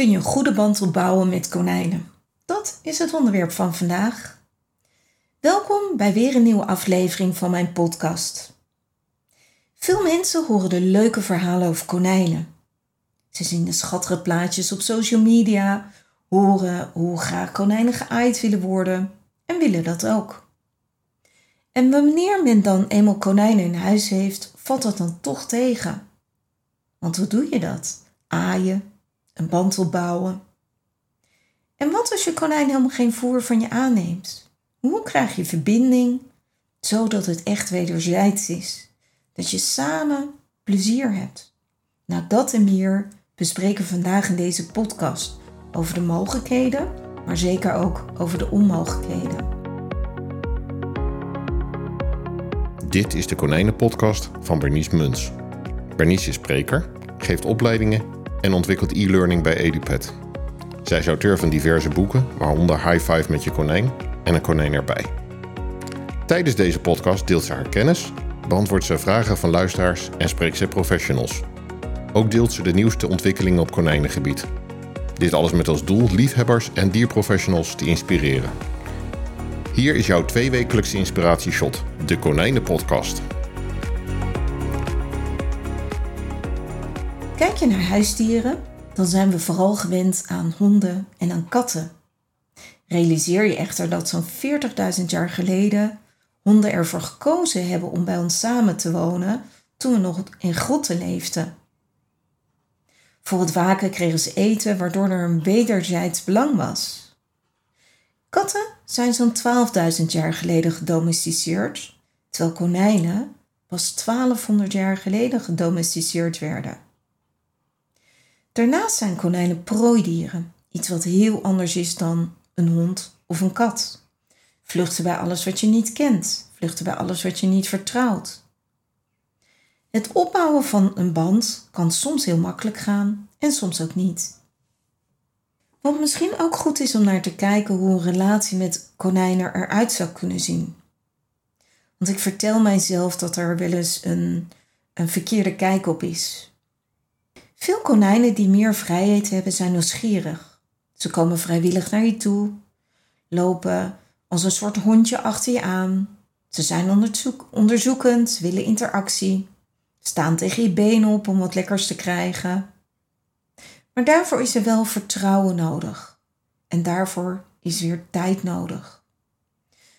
kun je een goede band opbouwen met konijnen? Dat is het onderwerp van vandaag. Welkom bij weer een nieuwe aflevering van mijn podcast. Veel mensen horen de leuke verhalen over konijnen. Ze zien de schattige plaatjes op social media, horen hoe graag konijnen geaaid willen worden en willen dat ook. En wanneer men dan eenmaal konijnen in huis heeft, valt dat dan toch tegen. Want hoe doe je dat? Aaien, een band opbouwen. En wat als je konijn helemaal geen voer van je aanneemt? Hoe krijg je verbinding zodat het echt wederzijds is? Dat je samen plezier hebt. Nou, dat en meer bespreken we vandaag in deze podcast over de mogelijkheden, maar zeker ook over de onmogelijkheden. Dit is de Konijnenpodcast van Bernice Muns. Bernice is spreker, geeft opleidingen en ontwikkelt e-learning bij EduPet. Zij is auteur van diverse boeken, waaronder High Five met je konijn en een konijn erbij. Tijdens deze podcast deelt ze haar kennis, beantwoordt ze vragen van luisteraars en spreekt ze professionals. Ook deelt ze de nieuwste ontwikkelingen op konijnengebied. Dit alles met als doel liefhebbers en dierprofessionals te inspireren. Hier is jouw tweewekelijkse inspiratieshot, de Konijnenpodcast. Kijk je naar huisdieren, dan zijn we vooral gewend aan honden en aan katten. Realiseer je echter dat zo'n 40.000 jaar geleden honden ervoor gekozen hebben om bij ons samen te wonen toen we nog in grotten leefden. Voor het waken kregen ze eten, waardoor er een wederzijds belang was. Katten zijn zo'n 12.000 jaar geleden gedomesticeerd, terwijl konijnen pas 1200 jaar geleden gedomesticeerd werden. Daarnaast zijn konijnen prooidieren, iets wat heel anders is dan een hond of een kat. Vluchten bij alles wat je niet kent, vluchten bij alles wat je niet vertrouwt. Het opbouwen van een band kan soms heel makkelijk gaan en soms ook niet. Wat misschien ook goed is om naar te kijken hoe een relatie met konijnen eruit zou kunnen zien. Want ik vertel mijzelf dat er wel eens een, een verkeerde kijk op is. Veel konijnen die meer vrijheid hebben zijn nieuwsgierig. Ze komen vrijwillig naar je toe, lopen als een soort hondje achter je aan. Ze zijn onderzoek, onderzoekend, willen interactie, staan tegen je benen op om wat lekkers te krijgen. Maar daarvoor is er wel vertrouwen nodig. En daarvoor is weer tijd nodig.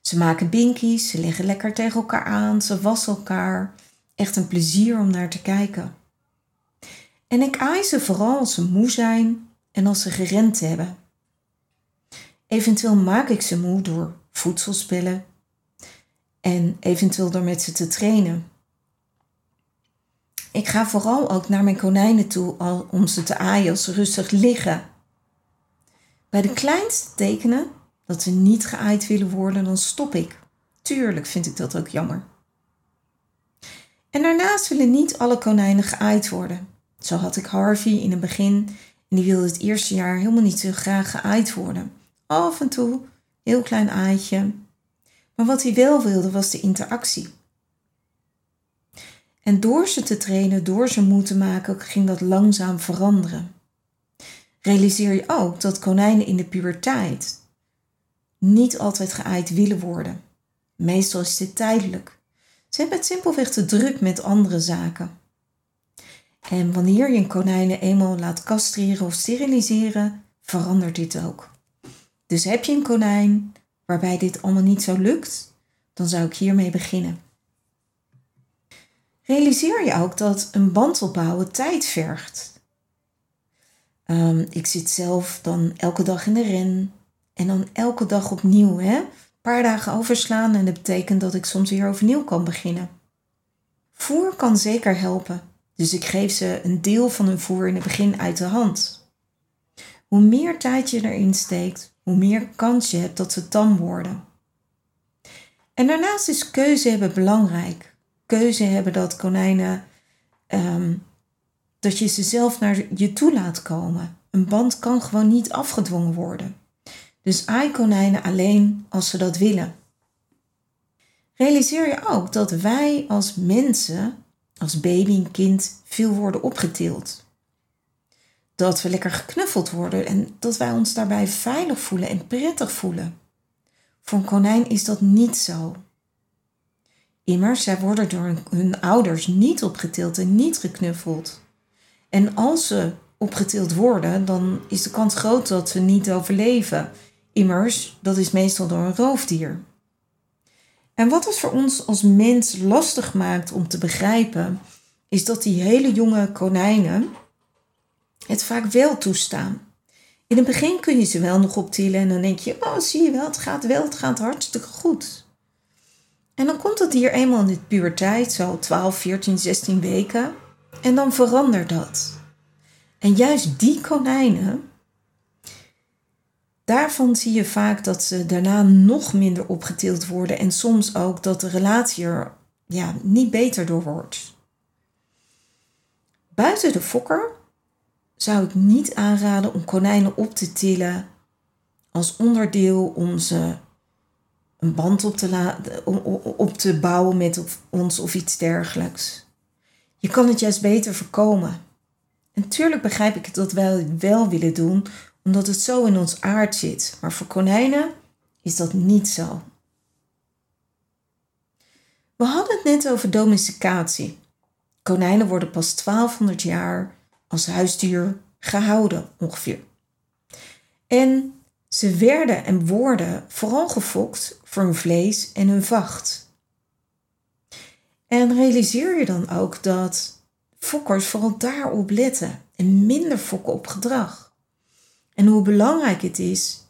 Ze maken binkies, ze liggen lekker tegen elkaar aan, ze wassen elkaar. Echt een plezier om naar te kijken. En ik aai ze vooral als ze moe zijn en als ze gerend hebben. Eventueel maak ik ze moe door voedselspellen en eventueel door met ze te trainen. Ik ga vooral ook naar mijn konijnen toe om ze te aaien als ze rustig liggen. Bij de kleinste tekenen dat ze niet geaaid willen worden, dan stop ik. Tuurlijk vind ik dat ook jammer. En daarnaast willen niet alle konijnen geaaid worden. Zo had ik Harvey in het begin en die wilde het eerste jaar helemaal niet zo graag geaaid worden. Af en toe, heel klein aaitje. Maar wat hij wel wilde was de interactie. En door ze te trainen, door ze moe te maken, ging dat langzaam veranderen. Realiseer je ook dat konijnen in de puberteit niet altijd geaaid willen worden. Meestal is dit tijdelijk. Ze hebben het simpelweg te druk met andere zaken. En wanneer je een konijnen eenmaal laat castreren of steriliseren, verandert dit ook. Dus heb je een konijn waarbij dit allemaal niet zo lukt, dan zou ik hiermee beginnen. Realiseer je ook dat een band opbouwen tijd vergt. Um, ik zit zelf dan elke dag in de ren en dan elke dag opnieuw. Hè? Een paar dagen overslaan en dat betekent dat ik soms weer overnieuw kan beginnen. Voer kan zeker helpen, dus ik geef ze een deel van hun voer in het begin uit de hand. Hoe meer tijd je erin steekt, hoe meer kans je hebt dat ze tam worden. En daarnaast is keuze hebben belangrijk keuze hebben dat konijnen, um, dat je ze zelf naar je toe laat komen. Een band kan gewoon niet afgedwongen worden. Dus aai konijnen alleen als ze dat willen. Realiseer je ook dat wij als mensen, als baby en kind, veel worden opgetild. dat we lekker geknuffeld worden en dat wij ons daarbij veilig voelen en prettig voelen. Voor een konijn is dat niet zo. Immers, zij worden door hun ouders niet opgetild en niet geknuffeld. En als ze opgetild worden, dan is de kans groot dat ze niet overleven. Immers, dat is meestal door een roofdier. En wat het voor ons als mens lastig maakt om te begrijpen, is dat die hele jonge konijnen het vaak wel toestaan. In het begin kun je ze wel nog optillen en dan denk je, oh zie je wel, het gaat wel, het gaat hartstikke goed. En dan komt het dier eenmaal in de puberteit, zo 12, 14, 16 weken, en dan verandert dat. En juist die konijnen, daarvan zie je vaak dat ze daarna nog minder opgetild worden en soms ook dat de relatie er ja, niet beter door wordt. Buiten de fokker zou ik niet aanraden om konijnen op te tillen als onderdeel om ze een band op te, op te bouwen met ons of iets dergelijks. Je kan het juist beter voorkomen. En natuurlijk begrijp ik dat wij wel willen doen, omdat het zo in ons aard zit. Maar voor konijnen is dat niet zo. We hadden het net over domesticatie. Konijnen worden pas 1200 jaar als huisdier gehouden ongeveer. En ze werden en worden vooral gefokt voor hun vlees en hun vacht. En realiseer je dan ook dat fokkers vooral daarop letten en minder fokken op gedrag. En hoe belangrijk het is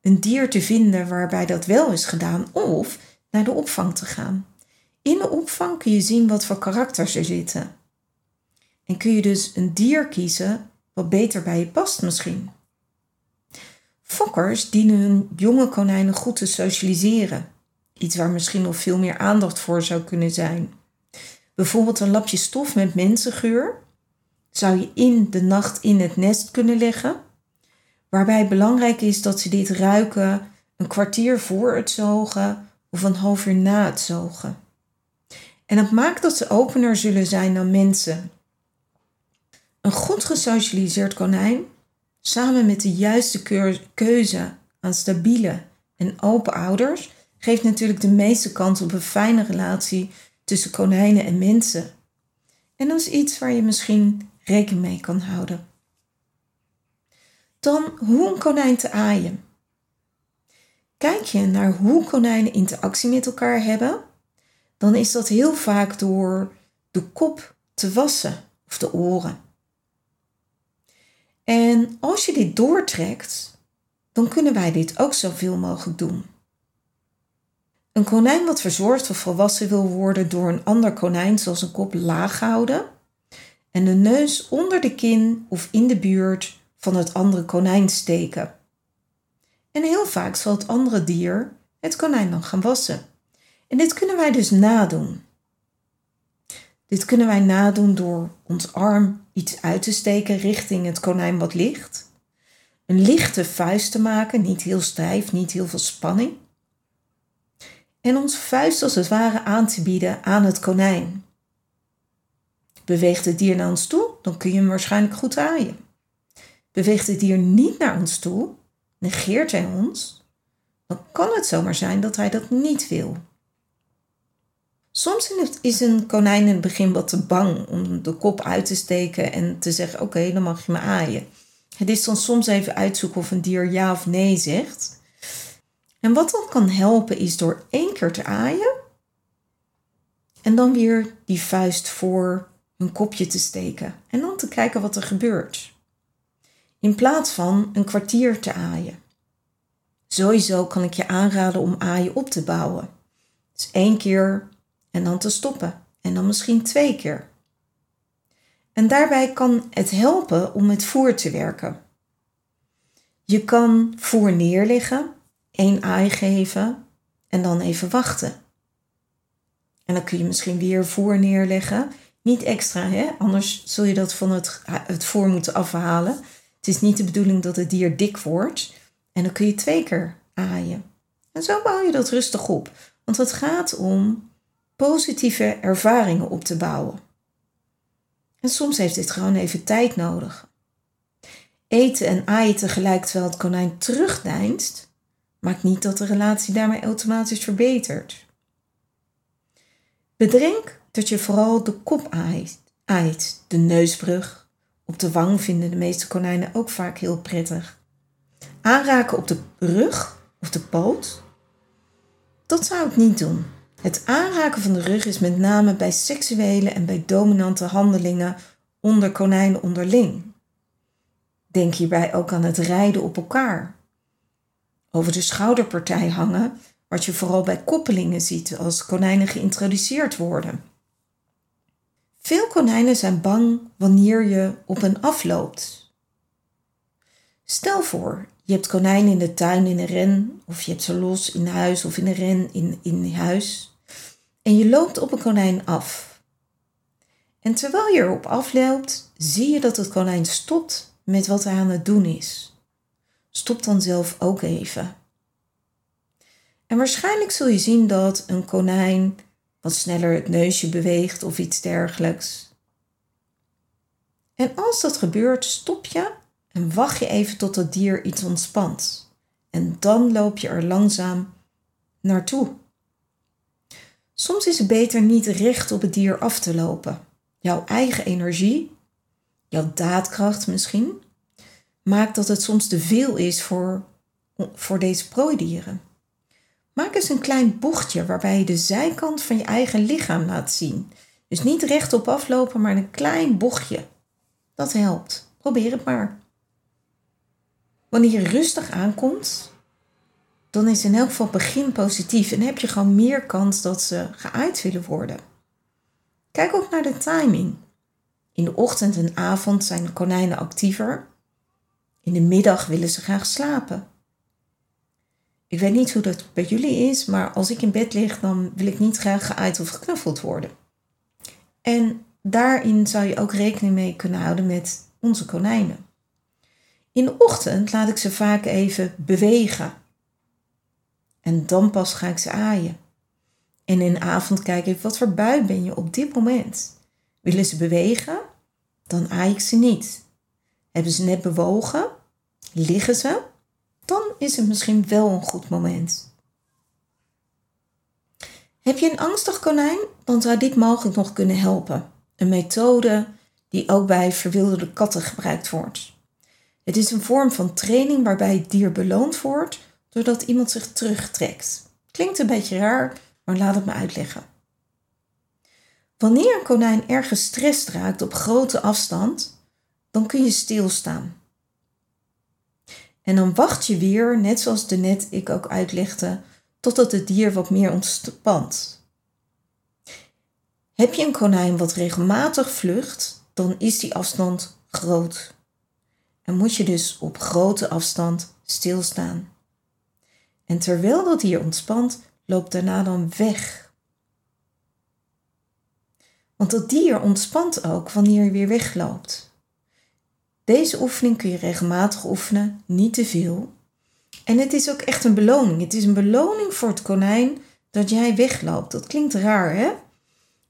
een dier te vinden waarbij dat wel is gedaan of naar de opvang te gaan. In de opvang kun je zien wat voor karakters er zitten. En kun je dus een dier kiezen wat beter bij je past misschien. Fokkers dienen hun jonge konijnen goed te socialiseren. Iets waar misschien nog veel meer aandacht voor zou kunnen zijn. Bijvoorbeeld een lapje stof met mensengeur zou je in de nacht in het nest kunnen leggen. Waarbij belangrijk is dat ze dit ruiken een kwartier voor het zogen of een half uur na het zogen. En dat maakt dat ze opener zullen zijn dan mensen. Een goed gesocialiseerd konijn, samen met de juiste keuze aan stabiele en open ouders, geeft natuurlijk de meeste kans op een fijne relatie tussen konijnen en mensen. En dat is iets waar je misschien rekening mee kan houden. Dan hoe een konijn te aaien. Kijk je naar hoe konijnen interactie met elkaar hebben, dan is dat heel vaak door de kop te wassen of de oren. En als je dit doortrekt, dan kunnen wij dit ook zoveel mogelijk doen. Een konijn wat verzorgd of volwassen wil worden door een ander konijn, zoals een kop laag houden en de neus onder de kin of in de buurt van het andere konijn steken. En heel vaak zal het andere dier het konijn dan gaan wassen. En dit kunnen wij dus nadoen. Dit kunnen wij nadoen door ons arm iets uit te steken richting het konijn wat ligt. Een lichte vuist te maken, niet heel stijf, niet heel veel spanning. En ons vuist als het ware aan te bieden aan het konijn. Beweegt het dier naar ons toe, dan kun je hem waarschijnlijk goed aaien. Beweegt het dier niet naar ons toe, negeert hij ons, dan kan het zomaar zijn dat hij dat niet wil. Soms is een konijn in het begin wat te bang om de kop uit te steken en te zeggen: Oké, dan mag je me aaien. Het is dan soms even uitzoeken of een dier ja of nee zegt. En wat dan kan helpen is door één keer te aaien en dan weer die vuist voor hun kopje te steken en dan te kijken wat er gebeurt. In plaats van een kwartier te aaien. Sowieso kan ik je aanraden om aaien op te bouwen. Dus één keer en dan te stoppen en dan misschien twee keer. En daarbij kan het helpen om met voer te werken. Je kan voer neerleggen, één aai geven en dan even wachten. En dan kun je misschien weer voer neerleggen. Niet extra, hè? anders zul je dat van het, het voer moeten afhalen. Het is niet de bedoeling dat het dier dik wordt. En dan kun je twee keer aaien. En zo bouw je dat rustig op. Want het gaat om positieve ervaringen op te bouwen. En soms heeft dit gewoon even tijd nodig. eten en aaien tegelijk terwijl het konijn terugdeinst, maakt niet dat de relatie daarmee automatisch verbetert. Bedenk dat je vooral de kop aait, aait, de neusbrug. Op de wang vinden de meeste konijnen ook vaak heel prettig. Aanraken op de rug of de poot, dat zou ik niet doen. Het aanraken van de rug is met name bij seksuele en bij dominante handelingen onder konijnen onderling. Denk hierbij ook aan het rijden op elkaar. Over de schouderpartij hangen, wat je vooral bij koppelingen ziet als konijnen geïntroduceerd worden. Veel konijnen zijn bang wanneer je op een afloopt. Stel voor, je hebt konijnen in de tuin in een ren, of je hebt ze los in huis of in een ren in, in huis. En je loopt op een konijn af. En terwijl je erop afloopt, zie je dat het konijn stopt met wat hij aan het doen is. Stop dan zelf ook even. En waarschijnlijk zul je zien dat een konijn wat sneller het neusje beweegt of iets dergelijks. En als dat gebeurt, stop je en wacht je even tot het dier iets ontspant. En dan loop je er langzaam naartoe. Soms is het beter niet recht op het dier af te lopen. Jouw eigen energie, jouw daadkracht misschien, maakt dat het soms te veel is voor, voor deze prooidieren. Maak eens een klein bochtje waarbij je de zijkant van je eigen lichaam laat zien. Dus niet rechtop aflopen, maar een klein bochtje. Dat helpt. Probeer het maar. Wanneer je rustig aankomt, dan is in elk geval begin positief en heb je gewoon meer kans dat ze geaaid willen worden. Kijk ook naar de timing. In de ochtend en avond zijn de konijnen actiever. In de middag willen ze graag slapen. Ik weet niet hoe dat bij jullie is, maar als ik in bed lig, dan wil ik niet graag geaaid of geknuffeld worden. En daarin zou je ook rekening mee kunnen houden met onze konijnen. In de ochtend laat ik ze vaak even bewegen. En dan pas ga ik ze aaien. En in de avond kijk ik wat voor bui ben je op dit moment. Willen ze bewegen? Dan aai ik ze niet. Hebben ze net bewogen? Liggen ze? Is het misschien wel een goed moment. Heb je een angstig konijn? Dan zou dit mogelijk nog kunnen helpen. Een methode die ook bij verwilderde katten gebruikt wordt. Het is een vorm van training waarbij het dier beloond wordt doordat iemand zich terugtrekt. Klinkt een beetje raar, maar laat het me uitleggen. Wanneer een konijn erg gestrest raakt op grote afstand, dan kun je stilstaan. En dan wacht je weer, net zoals de net ik ook uitlegde, totdat het dier wat meer ontspant. Heb je een konijn wat regelmatig vlucht, dan is die afstand groot. En moet je dus op grote afstand stilstaan. En terwijl dat dier ontspant, loopt daarna dan weg. Want dat dier ontspant ook wanneer je weer wegloopt. Deze oefening kun je regelmatig oefenen, niet te veel. En het is ook echt een beloning. Het is een beloning voor het konijn dat jij wegloopt. Dat klinkt raar, hè?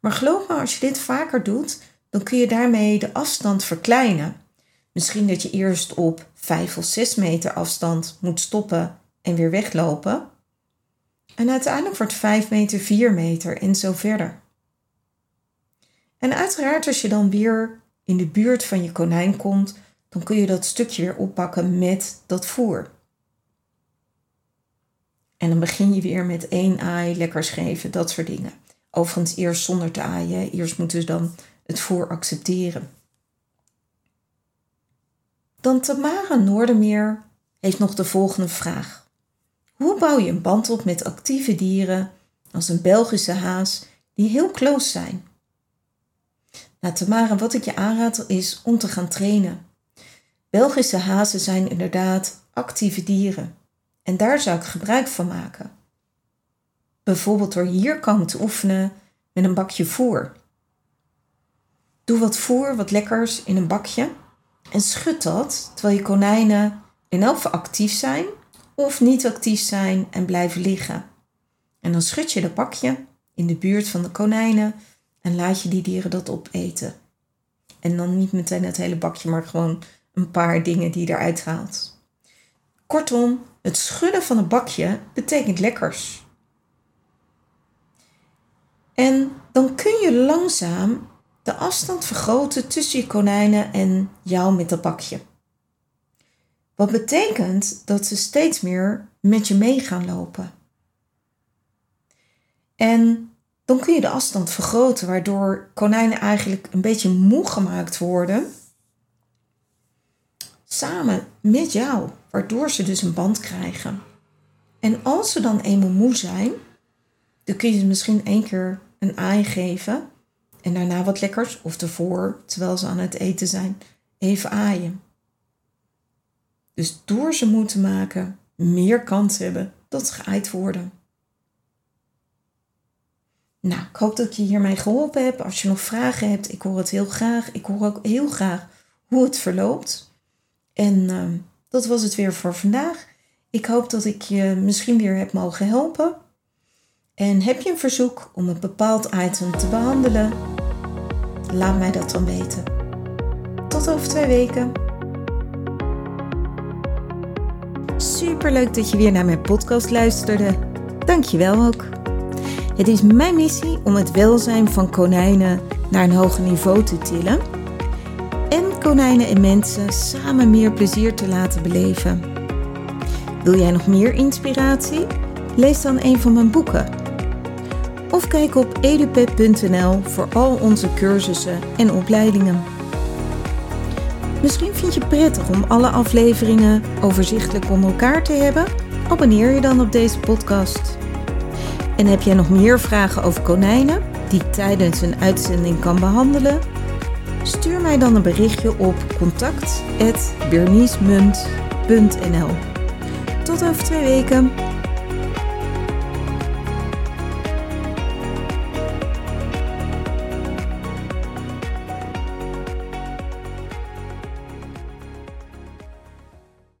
Maar geloof me, als je dit vaker doet, dan kun je daarmee de afstand verkleinen. Misschien dat je eerst op 5 of 6 meter afstand moet stoppen en weer weglopen. En uiteindelijk wordt 5 meter 4 meter en zo verder. En uiteraard als je dan weer in de buurt van je konijn komt, dan kun je dat stukje weer oppakken met dat voer. En dan begin je weer met één aai, lekkers geven, dat soort dingen. Overigens eerst zonder te aaien. Eerst moeten ze dan het voer accepteren. Dan Tamara Noordermeer heeft nog de volgende vraag. Hoe bouw je een band op met actieve dieren als een Belgische haas die heel close zijn? Nou Tamara, wat ik je aanraad is om te gaan trainen. Belgische hazen zijn inderdaad actieve dieren en daar zou ik gebruik van maken. Bijvoorbeeld door hier komen te oefenen met een bakje voer. Doe wat voer, wat lekkers in een bakje en schud dat terwijl je konijnen in elk geval actief zijn of niet actief zijn en blijven liggen. En dan schud je dat bakje in de buurt van de konijnen en laat je die dieren dat opeten. En dan niet meteen het hele bakje, maar gewoon een paar dingen die je eruit haalt. Kortom, het schudden van een bakje betekent lekkers. En dan kun je langzaam de afstand vergroten tussen je konijnen en jou met dat bakje. Wat betekent dat ze steeds meer met je mee gaan lopen. En dan kun je de afstand vergroten, waardoor konijnen eigenlijk een beetje moe gemaakt worden. Samen met jou, waardoor ze dus een band krijgen. En als ze dan eenmaal moe zijn, dan kun je ze misschien één keer een aai geven. En daarna wat lekkers, of ervoor, terwijl ze aan het eten zijn, even aaien. Dus door ze moe te maken, meer kans hebben dat ze geaaid worden. Nou, ik hoop dat ik je hiermee geholpen heb. Als je nog vragen hebt, ik hoor het heel graag. Ik hoor ook heel graag hoe het verloopt. En uh, dat was het weer voor vandaag. Ik hoop dat ik je misschien weer heb mogen helpen. En heb je een verzoek om een bepaald item te behandelen? Laat mij dat dan weten. Tot over twee weken. Super leuk dat je weer naar mijn podcast luisterde. Dankjewel ook. Het is mijn missie om het welzijn van konijnen naar een hoger niveau te tillen en konijnen en mensen samen meer plezier te laten beleven. Wil jij nog meer inspiratie? Lees dan een van mijn boeken. Of kijk op edupet.nl voor al onze cursussen en opleidingen. Misschien vind je het prettig om alle afleveringen overzichtelijk onder elkaar te hebben? Abonneer je dan op deze podcast. En heb jij nog meer vragen over konijnen die ik tijdens een uitzending kan behandelen? Stuur mij dan een berichtje op contact.berniesmunt.nl Tot over twee weken.